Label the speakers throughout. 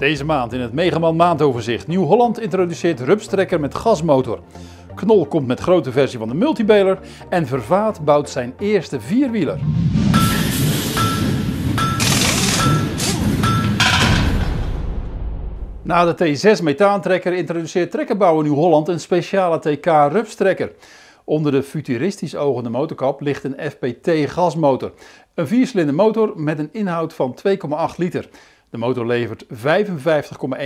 Speaker 1: Deze maand in het Megaman maandoverzicht. Nieuw-Holland introduceert rupstrekker met gasmotor. Knol komt met grote versie van de multibaler. En Vervaat bouwt zijn eerste vierwieler. Na de T6 methaantrekker introduceert Trekkerbouwer Nieuw-Holland een speciale TK rupstrekker. Onder de futuristisch ogende motorkap ligt een FPT gasmotor. Een viercilinder motor met een inhoud van 2,8 liter. De motor levert 55,1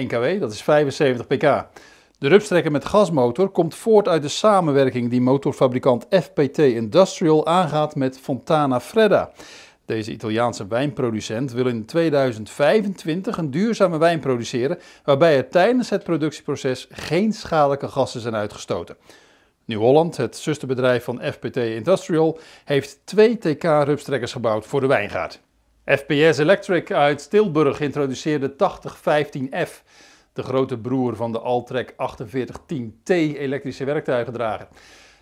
Speaker 1: kW, dat is 75 pk. De rupstrekker met gasmotor komt voort uit de samenwerking die motorfabrikant FPT Industrial aangaat met Fontana Fredda. Deze Italiaanse wijnproducent wil in 2025 een duurzame wijn produceren waarbij er tijdens het productieproces geen schadelijke gassen zijn uitgestoten. Nieuw-Holland, het zusterbedrijf van FPT Industrial, heeft twee TK-rupstrekkers gebouwd voor de wijngaard. FPS Electric uit Tilburg introduceerde 8015F, de grote broer van de Altrek 4810T elektrische werktuigendrager.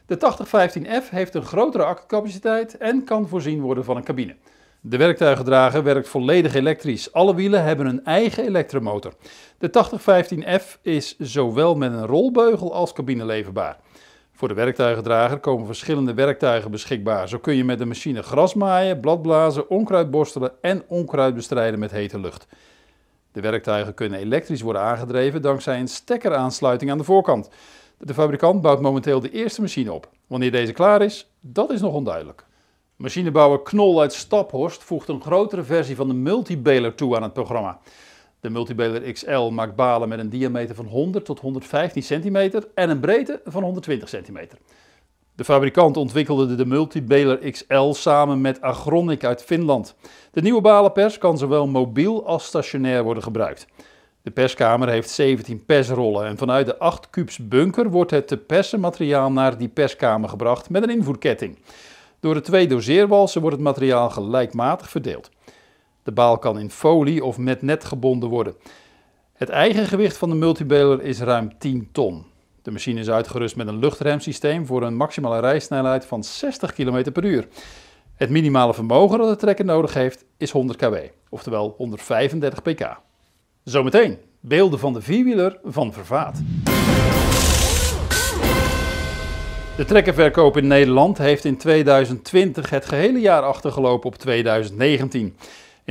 Speaker 1: De 8015F heeft een grotere accumucapaciteit en kan voorzien worden van een cabine. De werktuigendrager werkt volledig elektrisch. Alle wielen hebben een eigen elektromotor. De 8015F is zowel met een rolbeugel als cabine leverbaar. Voor de werktuigendrager komen verschillende werktuigen beschikbaar. Zo kun je met de machine gras maaien, bladblazen, onkruid borstelen en onkruid bestrijden met hete lucht. De werktuigen kunnen elektrisch worden aangedreven dankzij een stekkeraansluiting aan de voorkant. De fabrikant bouwt momenteel de eerste machine op. Wanneer deze klaar is, dat is nog onduidelijk. Machinebouwer Knol uit Staphorst voegt een grotere versie van de multibaler toe aan het programma. De Multibaler XL maakt balen met een diameter van 100 tot 115 centimeter en een breedte van 120 centimeter. De fabrikant ontwikkelde de Multibaler XL samen met Agronic uit Finland. De nieuwe balenpers kan zowel mobiel als stationair worden gebruikt. De perskamer heeft 17 persrollen en vanuit de 8 kubus bunker wordt het te persen materiaal naar die perskamer gebracht met een invoerketting. Door de twee doseerwalsen wordt het materiaal gelijkmatig verdeeld. De baal kan in folie of met net gebonden worden. Het eigen gewicht van de multibaler is ruim 10 ton. De machine is uitgerust met een luchtremsysteem voor een maximale rijsnelheid van 60 km per uur. Het minimale vermogen dat de trekker nodig heeft is 100 kW, oftewel 135 pk. Zometeen beelden van de vierwieler van Vervaat. De trekkerverkoop in Nederland heeft in 2020 het gehele jaar achtergelopen op 2019.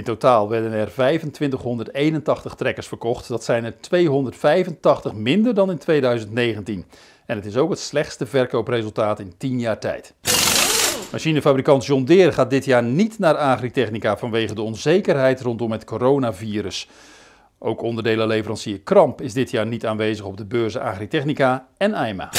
Speaker 1: In totaal werden er 2581 trekkers verkocht. Dat zijn er 285 minder dan in 2019. En het is ook het slechtste verkoopresultaat in 10 jaar tijd. Machinefabrikant John Deere gaat dit jaar niet naar Agritechnica vanwege de onzekerheid rondom het coronavirus. Ook onderdelenleverancier Kramp is dit jaar niet aanwezig op de beurzen Agritechnica en EIMA.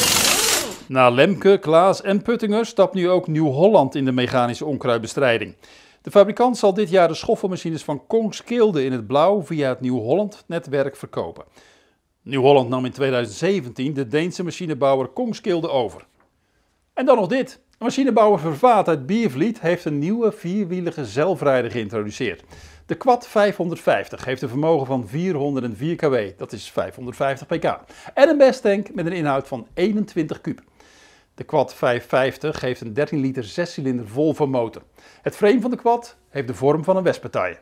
Speaker 1: Na Lemke, Klaas en Puttinger stapt nu ook Nieuw-Holland in de mechanische onkruidbestrijding. De fabrikant zal dit jaar de schoffelmachines van Kongskeelde in het blauw via het Nieuw-Holland netwerk verkopen. Nieuw-Holland nam in 2017 de Deense machinebouwer Kongskeelde over. En dan nog dit. Machinebouwer Vervaat uit Biervliet heeft een nieuwe vierwielige zelfrijder geïntroduceerd. De Quad 550 heeft een vermogen van 404 kW, dat is 550 pk. En een besttank met een inhoud van 21 kub. De Quad 550 heeft een 13 liter 6-cilinder Volvo motor. Het frame van de Quad heeft de vorm van een wespentaille.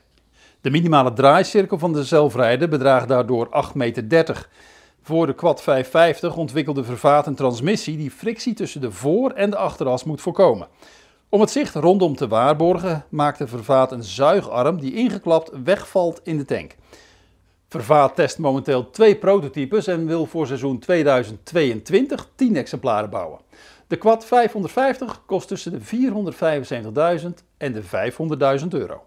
Speaker 1: De minimale draaicirkel van de zelfrijder bedraagt daardoor 8,30 meter. Voor de Quad 550 ontwikkelde Vervaat een transmissie die frictie tussen de voor- en de achteras moet voorkomen. Om het zicht rondom te waarborgen maakte Vervaat een zuigarm die ingeklapt wegvalt in de tank. Vervaat test momenteel twee prototypes en wil voor seizoen 2022 10 exemplaren bouwen. De Quad 550 kost tussen de 475.000 en de 500.000 euro.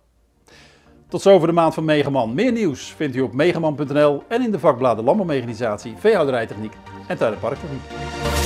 Speaker 1: Tot zover de maand van Megaman. Meer nieuws vindt u op megaman.nl en in de vakbladen Landbouwmechanisatie, Veehouderijtechniek en Tuin-.